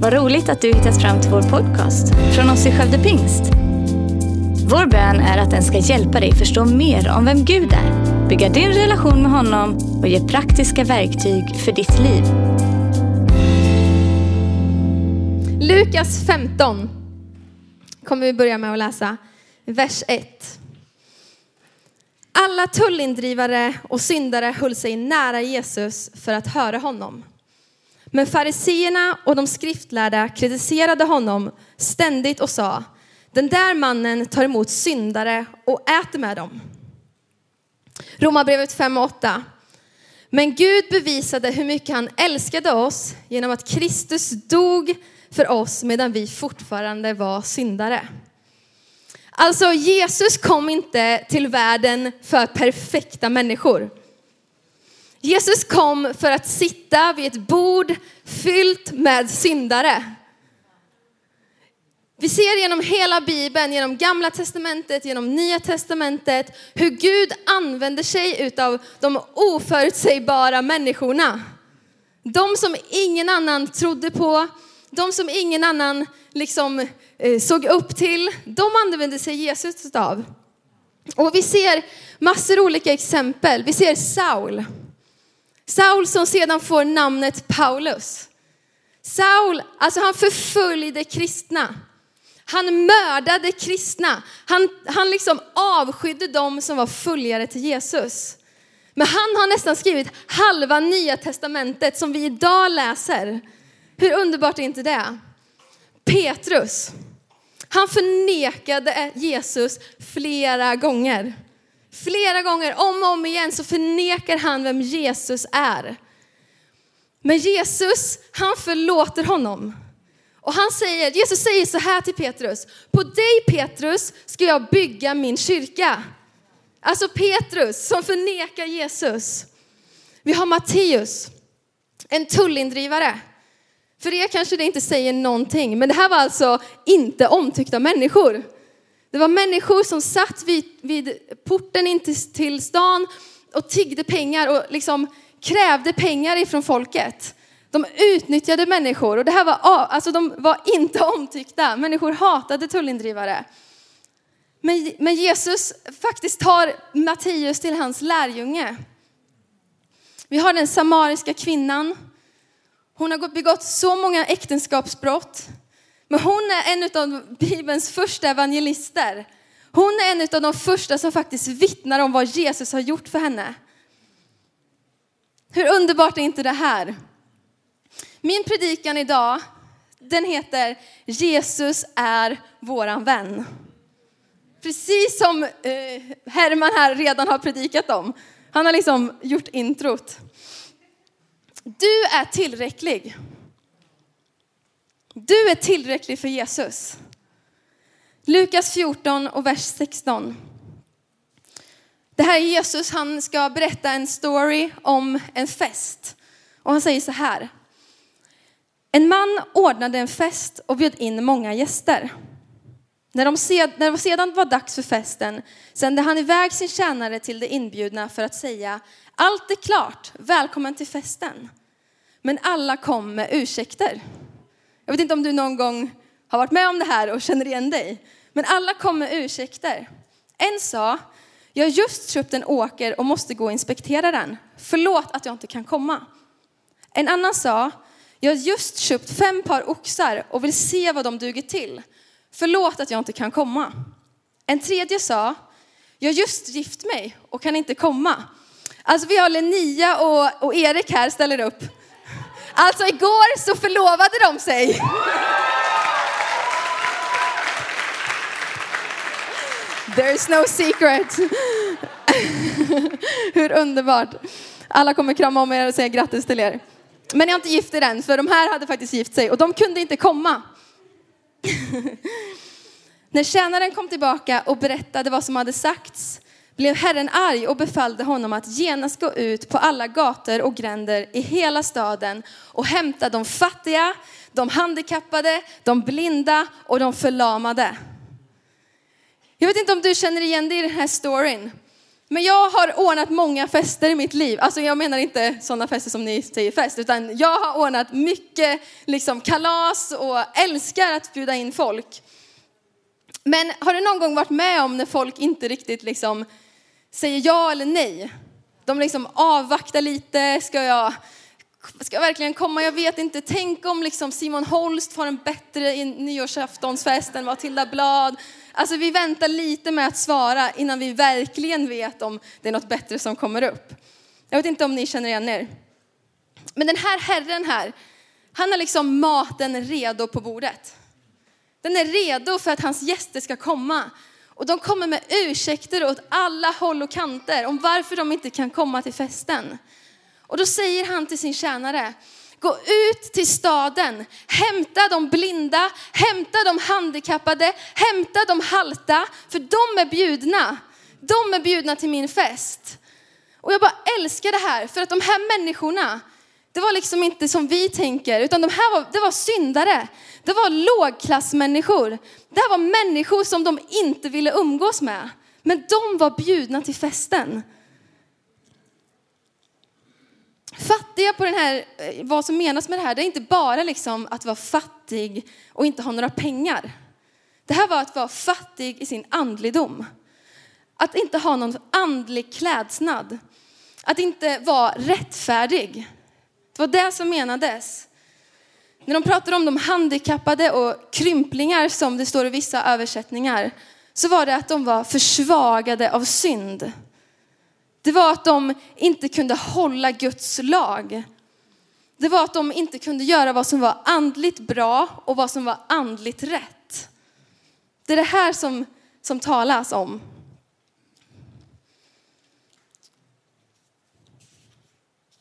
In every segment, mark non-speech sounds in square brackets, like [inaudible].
Vad roligt att du hittat fram till vår podcast från oss i Skövde Pingst. Vår bön är att den ska hjälpa dig förstå mer om vem Gud är, bygga din relation med honom och ge praktiska verktyg för ditt liv. Lukas 15 kommer vi börja med att läsa, vers 1. Alla tullindrivare och syndare höll sig nära Jesus för att höra honom. Men fariseerna och de skriftlärda kritiserade honom ständigt och sa, den där mannen tar emot syndare och äter med dem. Romarbrevet 5 och 8. Men Gud bevisade hur mycket han älskade oss genom att Kristus dog för oss medan vi fortfarande var syndare. Alltså Jesus kom inte till världen för perfekta människor. Jesus kom för att sitta vid ett bord fyllt med syndare. Vi ser genom hela Bibeln, genom Gamla Testamentet, genom Nya Testamentet, hur Gud använder sig av de oförutsägbara människorna. De som ingen annan trodde på, de som ingen annan liksom eh, såg upp till, de använde sig Jesus av. Och vi ser massor olika exempel. Vi ser Saul. Saul som sedan får namnet Paulus. Saul, alltså han förföljde kristna. Han mördade kristna. Han, han liksom avskydde dem som var följare till Jesus. Men han har nästan skrivit halva nya testamentet som vi idag läser. Hur underbart är inte det? Petrus, han förnekade Jesus flera gånger. Flera gånger, om och om igen, så förnekar han vem Jesus är. Men Jesus, han förlåter honom. Och han säger, Jesus säger så här till Petrus, på dig Petrus ska jag bygga min kyrka. Alltså Petrus som förnekar Jesus. Vi har Matteus, en tullindrivare. För er kanske det inte säger någonting, men det här var alltså inte omtyckta människor. Det var människor som satt vid, vid porten in till, till stan och tiggde pengar och liksom krävde pengar ifrån folket. De utnyttjade människor och det här var, alltså de var inte [laughs] omtyckta. Människor hatade tullindrivare. Men, men Jesus faktiskt tar Matteus till hans lärjunge. Vi har den samariska kvinnan. Hon har begått så många äktenskapsbrott. Men hon är en av Bibelns första evangelister. Hon är en av de första som faktiskt vittnar om vad Jesus har gjort för henne. Hur underbart är inte det här? Min predikan idag, den heter Jesus är våran vän. Precis som eh, Herman här redan har predikat om. Han har liksom gjort introt. Du är tillräcklig. Du är tillräcklig för Jesus. Lukas 14 och vers 16. Det här är Jesus, han ska berätta en story om en fest. Och han säger så här. En man ordnade en fest och bjöd in många gäster. När, de sed, när det sedan var dags för festen sände han iväg sin tjänare till de inbjudna för att säga allt är klart, välkommen till festen. Men alla kom med ursäkter. Jag vet inte om du någon gång har varit med om det här och känner igen dig. Men alla kom med ursäkter. En sa, jag har just köpt en åker och måste gå och inspektera den. Förlåt att jag inte kan komma. En annan sa, jag har just köpt fem par oxar och vill se vad de duger till. Förlåt att jag inte kan komma. En tredje sa, jag har just gift mig och kan inte komma. Alltså vi har Linnea och, och Erik här ställer upp. Alltså igår så förlovade de sig. There's no secret. Hur underbart. Alla kommer krama om er och säga grattis till er. Men jag är inte gift er än, för de här hade faktiskt gift sig och de kunde inte komma. När tjänaren kom tillbaka och berättade vad som hade sagts blev Herren arg och befallde honom att genast gå ut på alla gator och gränder i hela staden och hämta de fattiga, de handikappade, de blinda och de förlamade. Jag vet inte om du känner igen dig i den här storyn. Men jag har ordnat många fester i mitt liv. Alltså jag menar inte sådana fester som ni säger fest, utan jag har ordnat mycket liksom, kalas och älskar att bjuda in folk. Men har du någon gång varit med om när folk inte riktigt liksom säger ja eller nej? De liksom avvaktar lite, ska jag, ska jag verkligen komma? Jag vet inte. Tänk om liksom Simon Holst får en bättre nyårsaftonsfest än Matilda Blad. Alltså vi väntar lite med att svara innan vi verkligen vet om det är något bättre som kommer upp. Jag vet inte om ni känner igen er. Men den här herren här, han har liksom maten redo på bordet. Den är redo för att hans gäster ska komma. Och de kommer med ursäkter åt alla håll och kanter om varför de inte kan komma till festen. Och då säger han till sin tjänare, gå ut till staden, hämta de blinda, hämta de handikappade, hämta de halta, för de är bjudna. De är bjudna till min fest. Och jag bara älskar det här, för att de här människorna, det var liksom inte som vi tänker, utan de här var, det var syndare. Det var lågklassmänniskor. Det här var människor som de inte ville umgås med. Men de var bjudna till festen. Fattiga på den här, eh, vad som menas med det här, det är inte bara liksom att vara fattig och inte ha några pengar. Det här var att vara fattig i sin andligdom. Att inte ha någon andlig klädsnad. Att inte vara rättfärdig. Det var det som menades. När de pratar om de handikappade och krymplingar som det står i vissa översättningar, så var det att de var försvagade av synd. Det var att de inte kunde hålla Guds lag. Det var att de inte kunde göra vad som var andligt bra och vad som var andligt rätt. Det är det här som, som talas om.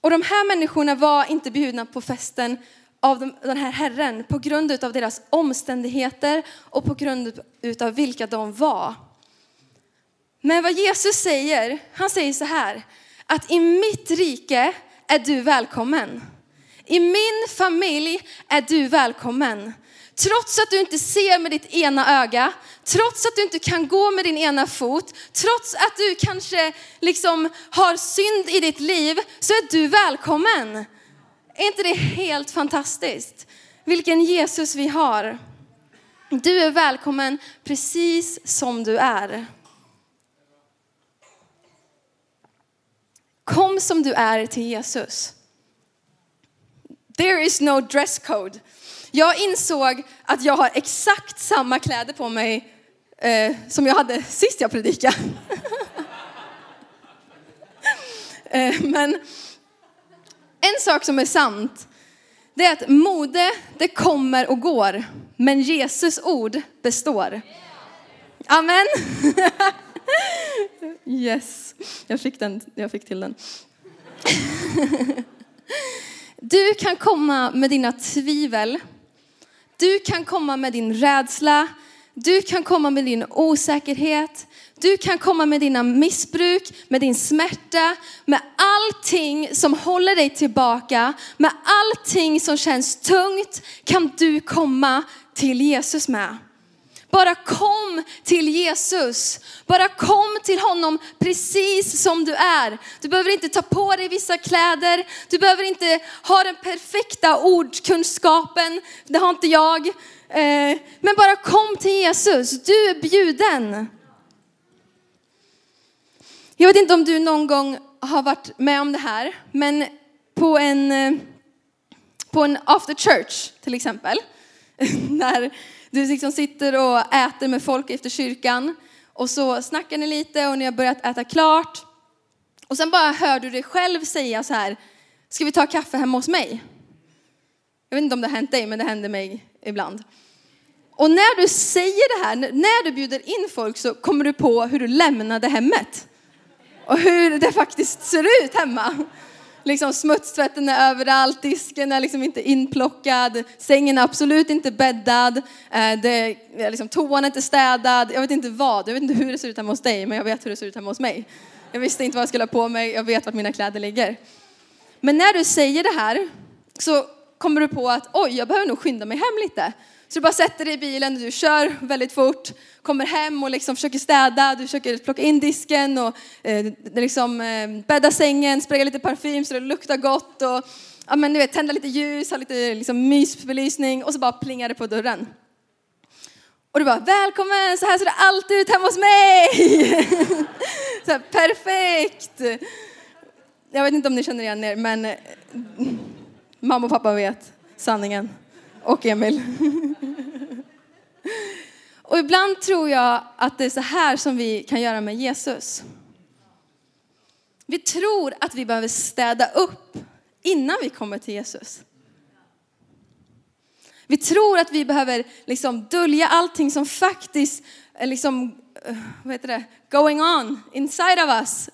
Och de här människorna var inte bjudna på festen av den här Herren på grund av deras omständigheter och på grund av vilka de var. Men vad Jesus säger, han säger så här, att i mitt rike är du välkommen. I min familj är du välkommen. Trots att du inte ser med ditt ena öga, trots att du inte kan gå med din ena fot, trots att du kanske liksom har synd i ditt liv, så är du välkommen. Är inte det helt fantastiskt? Vilken Jesus vi har. Du är välkommen precis som du är. Kom som du är till Jesus. There is no dress code. Jag insåg att jag har exakt samma kläder på mig eh, som jag hade sist jag predikade. [laughs] eh, men en sak som är sant, det är att mode, det kommer och går, men Jesus ord består. Amen. [laughs] Yes, jag fick, den, jag fick till den. [laughs] Du kan komma med dina tvivel. Du kan komma med din rädsla. Du kan komma med din osäkerhet. Du kan komma med dina missbruk, med din smärta, med allting som håller dig tillbaka, med allting som känns tungt kan du komma till Jesus med. Bara kom till Jesus. Bara kom till honom precis som du är. Du behöver inte ta på dig vissa kläder. Du behöver inte ha den perfekta ordkunskapen. Det har inte jag. Eh, men bara kom till Jesus. Du är bjuden. Jag vet inte om du någon gång har varit med om det här, men på en, eh, på en after church till exempel, [laughs] när du liksom sitter och äter med folk efter kyrkan och så snackar ni lite och ni har börjat äta klart. Och sen bara hör du dig själv säga så här, ska vi ta kaffe hemma hos mig? Jag vet inte om det har hänt dig, men det händer mig ibland. Och när du säger det här, när du bjuder in folk så kommer du på hur du lämnade hemmet. Och hur det faktiskt ser ut hemma liksom smutstvätten är överallt, disken är liksom inte inplockad, sängen är absolut inte bäddad, eh, det är liksom, toan är inte städad, jag vet inte vad, jag vet inte hur det ser ut hemma hos dig, men jag vet hur det ser ut hemma hos mig. Jag visste inte vad jag skulle ha på mig, jag vet vart mina kläder ligger. Men när du säger det här så kommer du på att oj, jag behöver nog skynda mig hem lite. Så du bara sätter dig i bilen, och du kör väldigt fort, kommer hem och liksom försöker städa, du försöker plocka in disken och eh, liksom, eh, bädda sängen, spraya lite parfym så det luktar gott och ja, men, du vet, tända lite ljus, ha lite liksom, mysbelysning och så bara plingar det på dörren. Och du bara, välkommen, så här ser det alltid ut hemma hos mig! [laughs] så här, perfekt! Jag vet inte om ni känner igen er, men eh, mamma och pappa vet sanningen. Och Emil. [laughs] [laughs] och ibland tror jag att det är så här som vi kan göra med Jesus. Vi tror att vi behöver städa upp innan vi kommer till Jesus. Vi tror att vi behöver liksom dölja allting som faktiskt är liksom, eh, vad heter det, going on inside of us.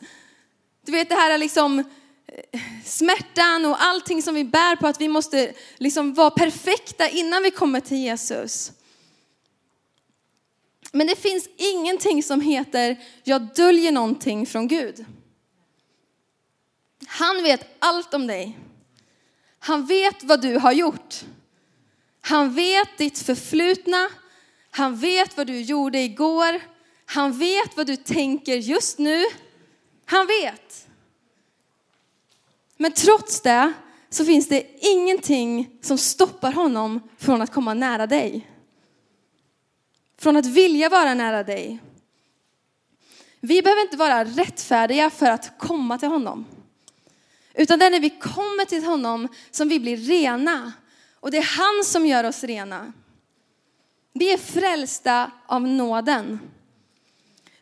Du vet det här är liksom eh, smärtan och allting som vi bär på att vi måste liksom vara perfekta innan vi kommer till Jesus. Men det finns ingenting som heter jag döljer någonting från Gud. Han vet allt om dig. Han vet vad du har gjort. Han vet ditt förflutna. Han vet vad du gjorde igår. Han vet vad du tänker just nu. Han vet. Men trots det så finns det ingenting som stoppar honom från att komma nära dig. Från att vilja vara nära dig. Vi behöver inte vara rättfärdiga för att komma till honom. Utan det är när vi kommer till honom som vi blir rena. Och det är han som gör oss rena. Vi är frälsta av nåden.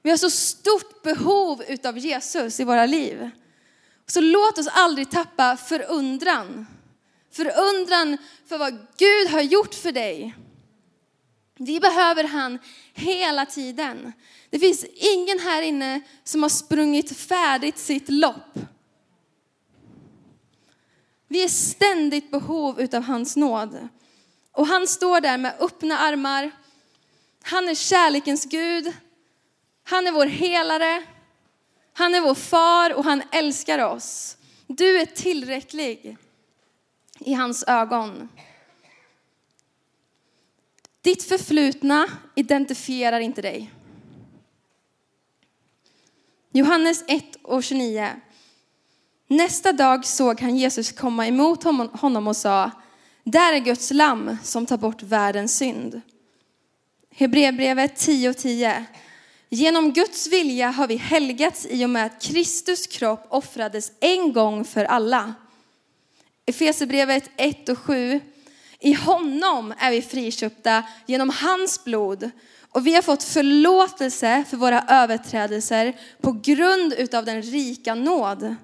Vi har så stort behov utav Jesus i våra liv. Så låt oss aldrig tappa förundran. Förundran för vad Gud har gjort för dig. Vi behöver han hela tiden. Det finns ingen här inne som har sprungit färdigt sitt lopp. Vi är ständigt behov utav hans nåd. Och han står där med öppna armar. Han är kärlekens Gud. Han är vår helare. Han är vår far och han älskar oss. Du är tillräcklig i hans ögon. Ditt förflutna identifierar inte dig. Johannes 1 och 29. Nästa dag såg han Jesus komma emot honom och sa, där är Guds lamm som tar bort världens synd. Hebreerbrevet 10 och 10. Genom Guds vilja har vi helgats i och med att Kristus kropp offrades en gång för alla. Efesierbrevet 1 och 7. I honom är vi friköpta genom hans blod och vi har fått förlåtelse för våra överträdelser på grund utav den rika nåd.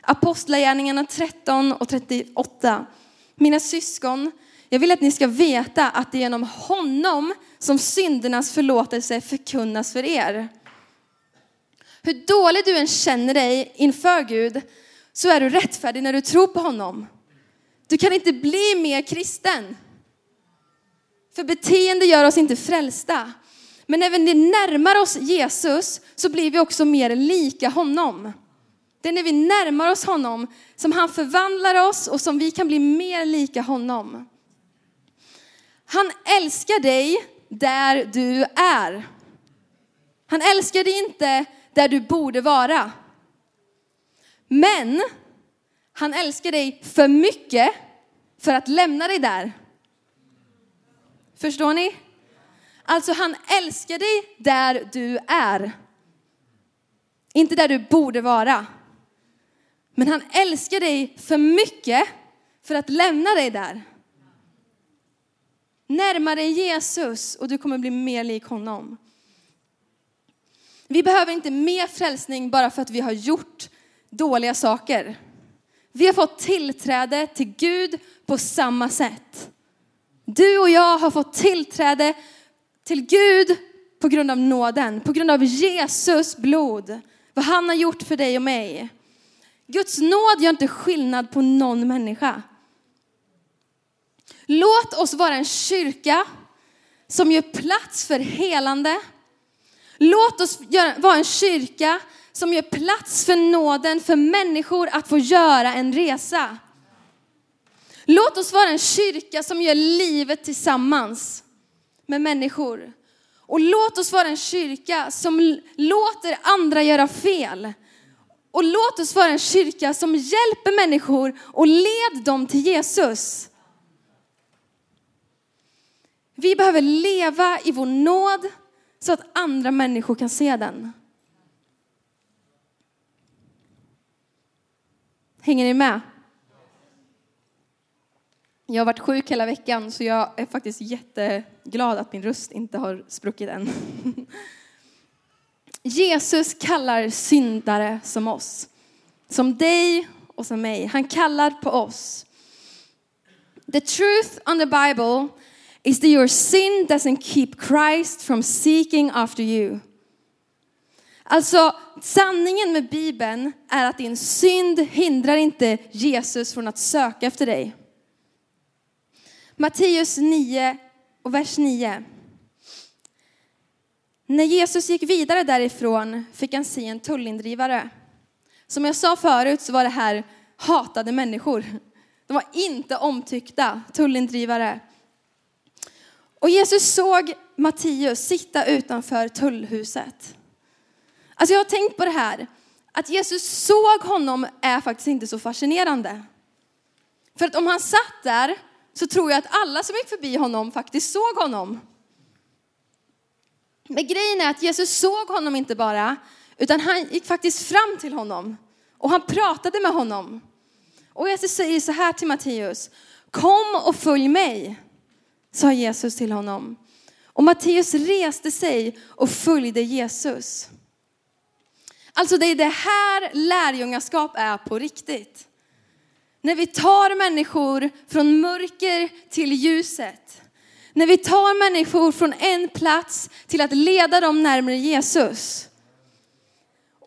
Apostlagärningarna 13 och 38. Mina syskon, jag vill att ni ska veta att det är genom honom som syndernas förlåtelse förkunnas för er. Hur dålig du än känner dig inför Gud så är du rättfärdig när du tror på honom. Du kan inte bli mer kristen. För beteende gör oss inte frälsta. Men när vi närmar oss Jesus så blir vi också mer lika honom. Det är när vi närmar oss honom som han förvandlar oss och som vi kan bli mer lika honom. Han älskar dig där du är. Han älskar dig inte där du borde vara. Men han älskar dig för mycket för att lämna dig där. Förstår ni? Alltså han älskar dig där du är. Inte där du borde vara. Men han älskar dig för mycket för att lämna dig där. Närma dig Jesus och du kommer bli mer lik honom. Vi behöver inte mer frälsning bara för att vi har gjort dåliga saker. Vi har fått tillträde till Gud på samma sätt. Du och jag har fått tillträde till Gud på grund av nåden, på grund av Jesus blod. Vad han har gjort för dig och mig. Guds nåd gör inte skillnad på någon människa. Låt oss vara en kyrka som gör plats för helande. Låt oss vara en kyrka som gör plats för nåden för människor att få göra en resa. Låt oss vara en kyrka som gör livet tillsammans med människor. Och låt oss vara en kyrka som låter andra göra fel. Och låt oss vara en kyrka som hjälper människor och led dem till Jesus. Vi behöver leva i vår nåd så att andra människor kan se den. Hänger ni med? Jag har varit sjuk hela veckan så jag är faktiskt jätteglad att min röst inte har spruckit än. [laughs] Jesus kallar syndare som oss. Som dig och som mig. Han kallar på oss. The truth on the Bible is that your sin doesn't keep Christ from seeking after you. Alltså sanningen med Bibeln är att din synd hindrar inte Jesus från att söka efter dig. Matteus 9 och vers 9. När Jesus gick vidare därifrån fick han se en tullindrivare. Som jag sa förut så var det här hatade människor. De var inte omtyckta tullindrivare. Och Jesus såg Matteus sitta utanför tullhuset. Alltså jag har tänkt på det här, att Jesus såg honom är faktiskt inte så fascinerande. För att om han satt där så tror jag att alla som gick förbi honom faktiskt såg honom. Men grejen är att Jesus såg honom inte bara, utan han gick faktiskt fram till honom och han pratade med honom. Och Jesus säger så här till Matteus, kom och följ mig, sa Jesus till honom. Och Matteus reste sig och följde Jesus. Alltså det är det här lärjungaskap är på riktigt. När vi tar människor från mörker till ljuset. När vi tar människor från en plats till att leda dem närmare Jesus.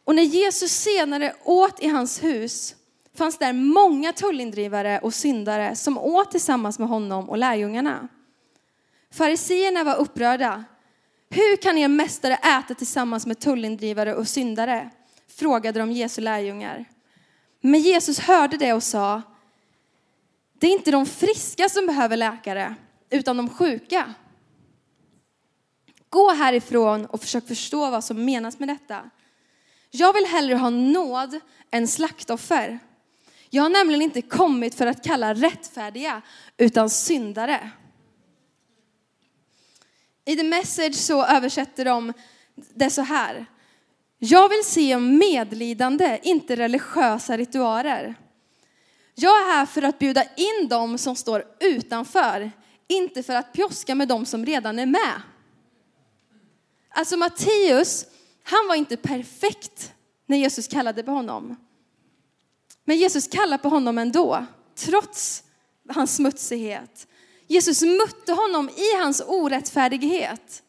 Och när Jesus senare åt i hans hus fanns där många tullindrivare och syndare som åt tillsammans med honom och lärjungarna. Fariseerna var upprörda. Hur kan er mästare äta tillsammans med tullindrivare och syndare? Frågade de Jesu lärjungar. Men Jesus hörde det och sa, det är inte de friska som behöver läkare, utan de sjuka. Gå härifrån och försök förstå vad som menas med detta. Jag vill hellre ha nåd än slaktoffer. Jag har nämligen inte kommit för att kalla rättfärdiga, utan syndare. I The Message så översätter de det så här. Jag vill se medlidande, inte religiösa ritualer. Jag är här för att bjuda in dem som står utanför, inte för att pjoska med dem som redan är med. Alltså Matteus, han var inte perfekt när Jesus kallade på honom. Men Jesus kallade på honom ändå, trots hans smutsighet. Jesus mötte honom i hans orättfärdighet.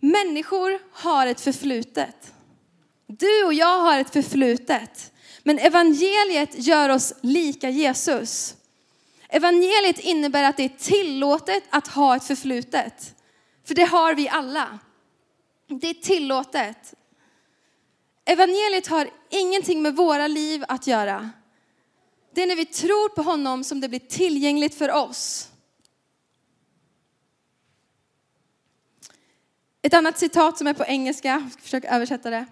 Människor har ett förflutet. Du och jag har ett förflutet. Men evangeliet gör oss lika Jesus. Evangeliet innebär att det är tillåtet att ha ett förflutet. För det har vi alla. Det är tillåtet. Evangeliet har ingenting med våra liv att göra. Det är när vi tror på honom som det blir tillgängligt för oss. Ett annat citat som är på engelska, jag ska försöka översätta det.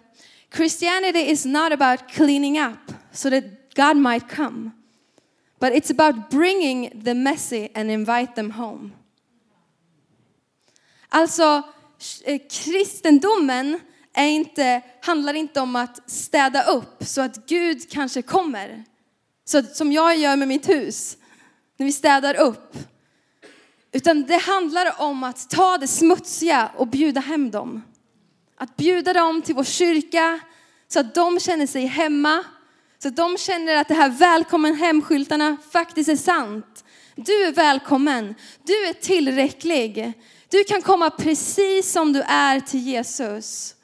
Christianity is not about cleaning up so that God might come, but it's about bringing the messy and invite them home. Alltså, eh, kristendomen är inte, handlar inte om att städa upp så att Gud kanske kommer. Så som jag gör med mitt hus, när vi städar upp. Utan det handlar om att ta det smutsiga och bjuda hem dem. Att bjuda dem till vår kyrka så att de känner sig hemma. Så att de känner att det här välkommen hemskyltarna faktiskt är sant. Du är välkommen. Du är tillräcklig. Du kan komma precis som du är till Jesus.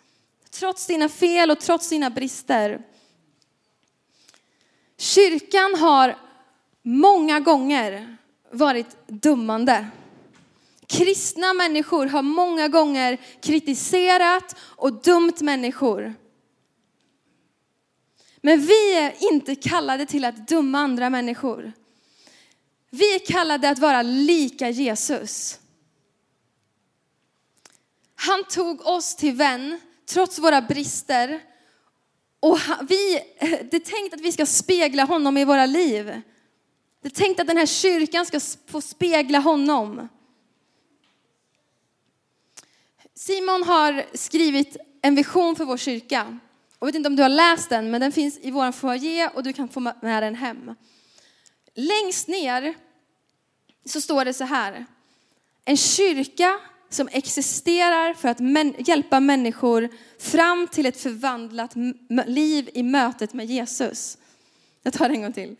Trots dina fel och trots dina brister. Kyrkan har många gånger varit dummande. Kristna människor har många gånger kritiserat och dömt människor. Men vi är inte kallade till att döma andra människor. Vi är kallade att vara lika Jesus. Han tog oss till vän trots våra brister. Och vi, [laughs] det är tänkt att vi ska spegla honom i våra liv. Det är tänkt att den här kyrkan ska få spegla honom. Simon har skrivit en vision för vår kyrka. Jag vet inte om du har läst den, men den finns i vår foyer och du kan få med den hem. Längst ner så står det så här. En kyrka som existerar för att män, hjälpa människor fram till ett förvandlat liv i mötet med Jesus. Jag tar det en gång till.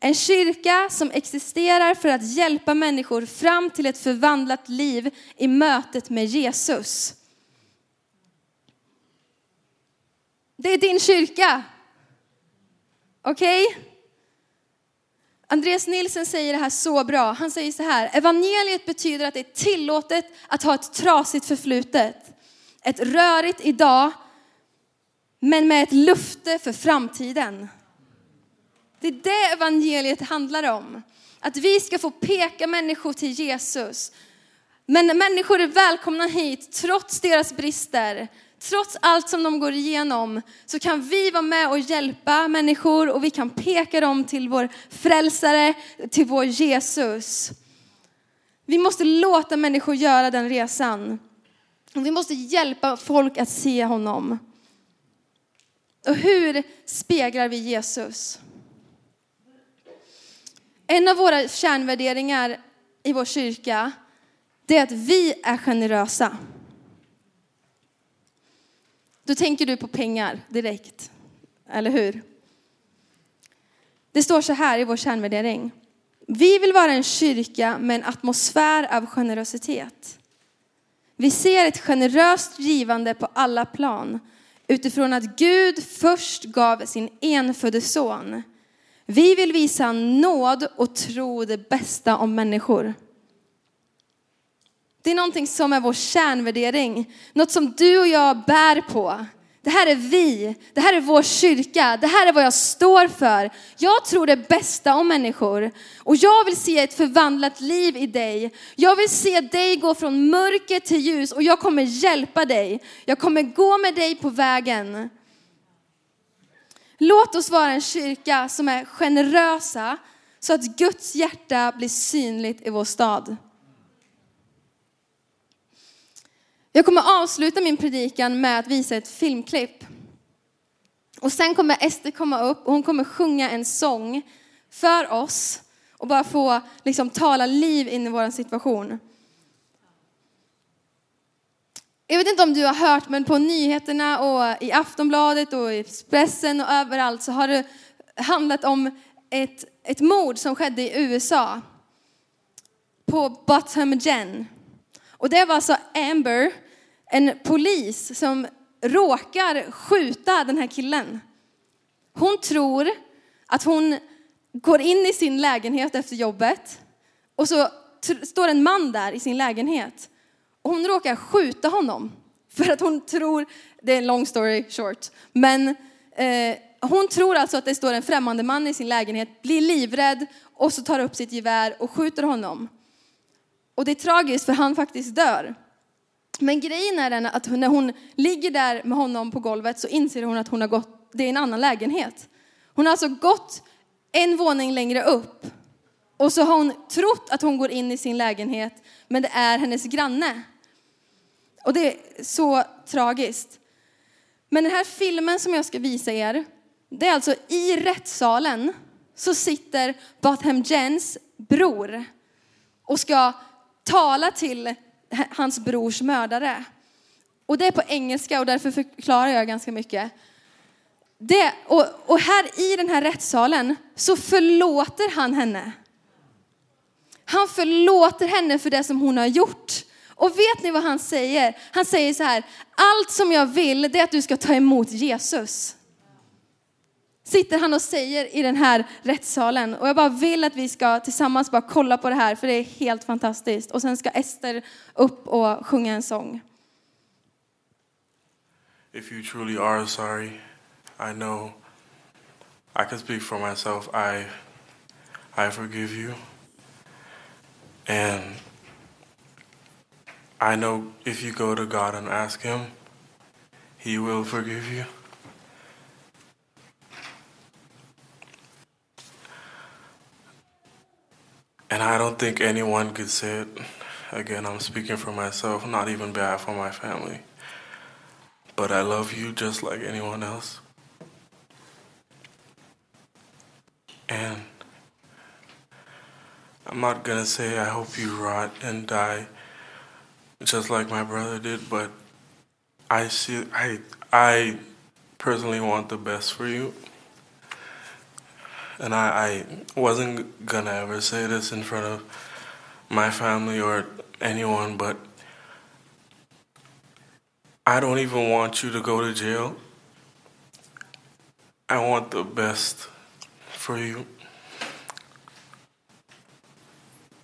En kyrka som existerar för att hjälpa människor fram till ett förvandlat liv i mötet med Jesus. Det är din kyrka. Okej? Okay? Andreas Nilsen säger det här så bra. Han säger så här, evangeliet betyder att det är tillåtet att ha ett trasigt förflutet. Ett rörigt idag, men med ett lufte för framtiden. Det är det evangeliet handlar om. Att vi ska få peka människor till Jesus. Men människor är välkomna hit trots deras brister, trots allt som de går igenom så kan vi vara med och hjälpa människor och vi kan peka dem till vår frälsare, till vår Jesus. Vi måste låta människor göra den resan. Vi måste hjälpa folk att se honom. Och hur speglar vi Jesus? En av våra kärnvärderingar i vår kyrka, det är att vi är generösa. Då tänker du på pengar direkt, eller hur? Det står så här i vår kärnvärdering. Vi vill vara en kyrka med en atmosfär av generositet. Vi ser ett generöst givande på alla plan utifrån att Gud först gav sin enfödde son. Vi vill visa nåd och tro det bästa om människor. Det är någonting som är vår kärnvärdering. Något som du och jag bär på. Det här är vi, det här är vår kyrka, det här är vad jag står för. Jag tror det bästa om människor och jag vill se ett förvandlat liv i dig. Jag vill se dig gå från mörker till ljus och jag kommer hjälpa dig. Jag kommer gå med dig på vägen. Låt oss vara en kyrka som är generösa så att Guds hjärta blir synligt i vår stad. Jag kommer avsluta min predikan med att visa ett filmklipp. Och sen kommer Ester komma upp och hon kommer sjunga en sång för oss och bara få liksom, tala liv in i vår situation. Jag vet inte om du har hört, men på nyheterna och i Aftonbladet och i Expressen och överallt så har det handlat om ett, ett mord som skedde i USA. På Bottom Jen. Och det var alltså Amber en polis som råkar skjuta den här killen. Hon tror att hon går in i sin lägenhet efter jobbet och så står en man där i sin lägenhet och hon råkar skjuta honom [laughs] för att hon tror, det är en long story short, men eh, hon tror alltså att det står en främmande man i sin lägenhet, blir livrädd och så tar upp sitt gevär och skjuter honom. Och det är tragiskt för han faktiskt dör. Men grejen är den att när hon ligger där med honom på golvet så inser hon att hon har gått, det är en annan lägenhet. Hon har alltså gått en våning längre upp och så har hon trott att hon går in i sin lägenhet men det är hennes granne. Och det är så tragiskt. Men den här filmen som jag ska visa er, det är alltså i rättssalen så sitter Botham Jens bror och ska tala till hans brors mördare. Och det är på engelska och därför förklarar jag ganska mycket. Det, och, och här i den här rättssalen så förlåter han henne. Han förlåter henne för det som hon har gjort. Och vet ni vad han säger? Han säger så här, allt som jag vill det är att du ska ta emot Jesus sitter han och säger i den här rättssalen. Och jag bara vill att vi ska tillsammans bara kolla på det här för det är helt fantastiskt. Och sen ska Ester upp och sjunga en sång. If you truly are sorry, I know I can speak for myself. I, I forgive you. And I know if you go to God and ask Him, He will forgive you. And I don't think anyone could say it. Again, I'm speaking for myself, not even bad for my family. But I love you just like anyone else. And I'm not gonna say I hope you rot and die just like my brother did, but I see I I personally want the best for you. And I, I wasn't gonna ever say this in front of my family or anyone, but I don't even want you to go to jail. I want the best for you.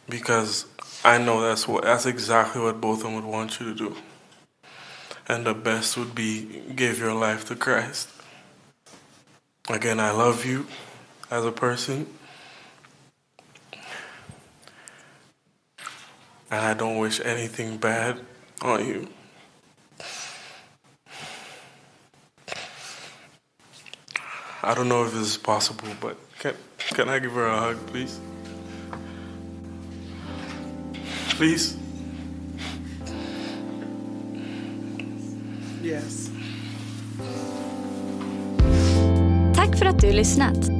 Because I know that's what that's exactly what both of them would want you to do. And the best would be give your life to Christ. Again, I love you as a person. And I don't wish anything bad on you. I don't know if this is possible, but can, can I give her a hug, please? Please? Yes. Tack för att du lyssnat.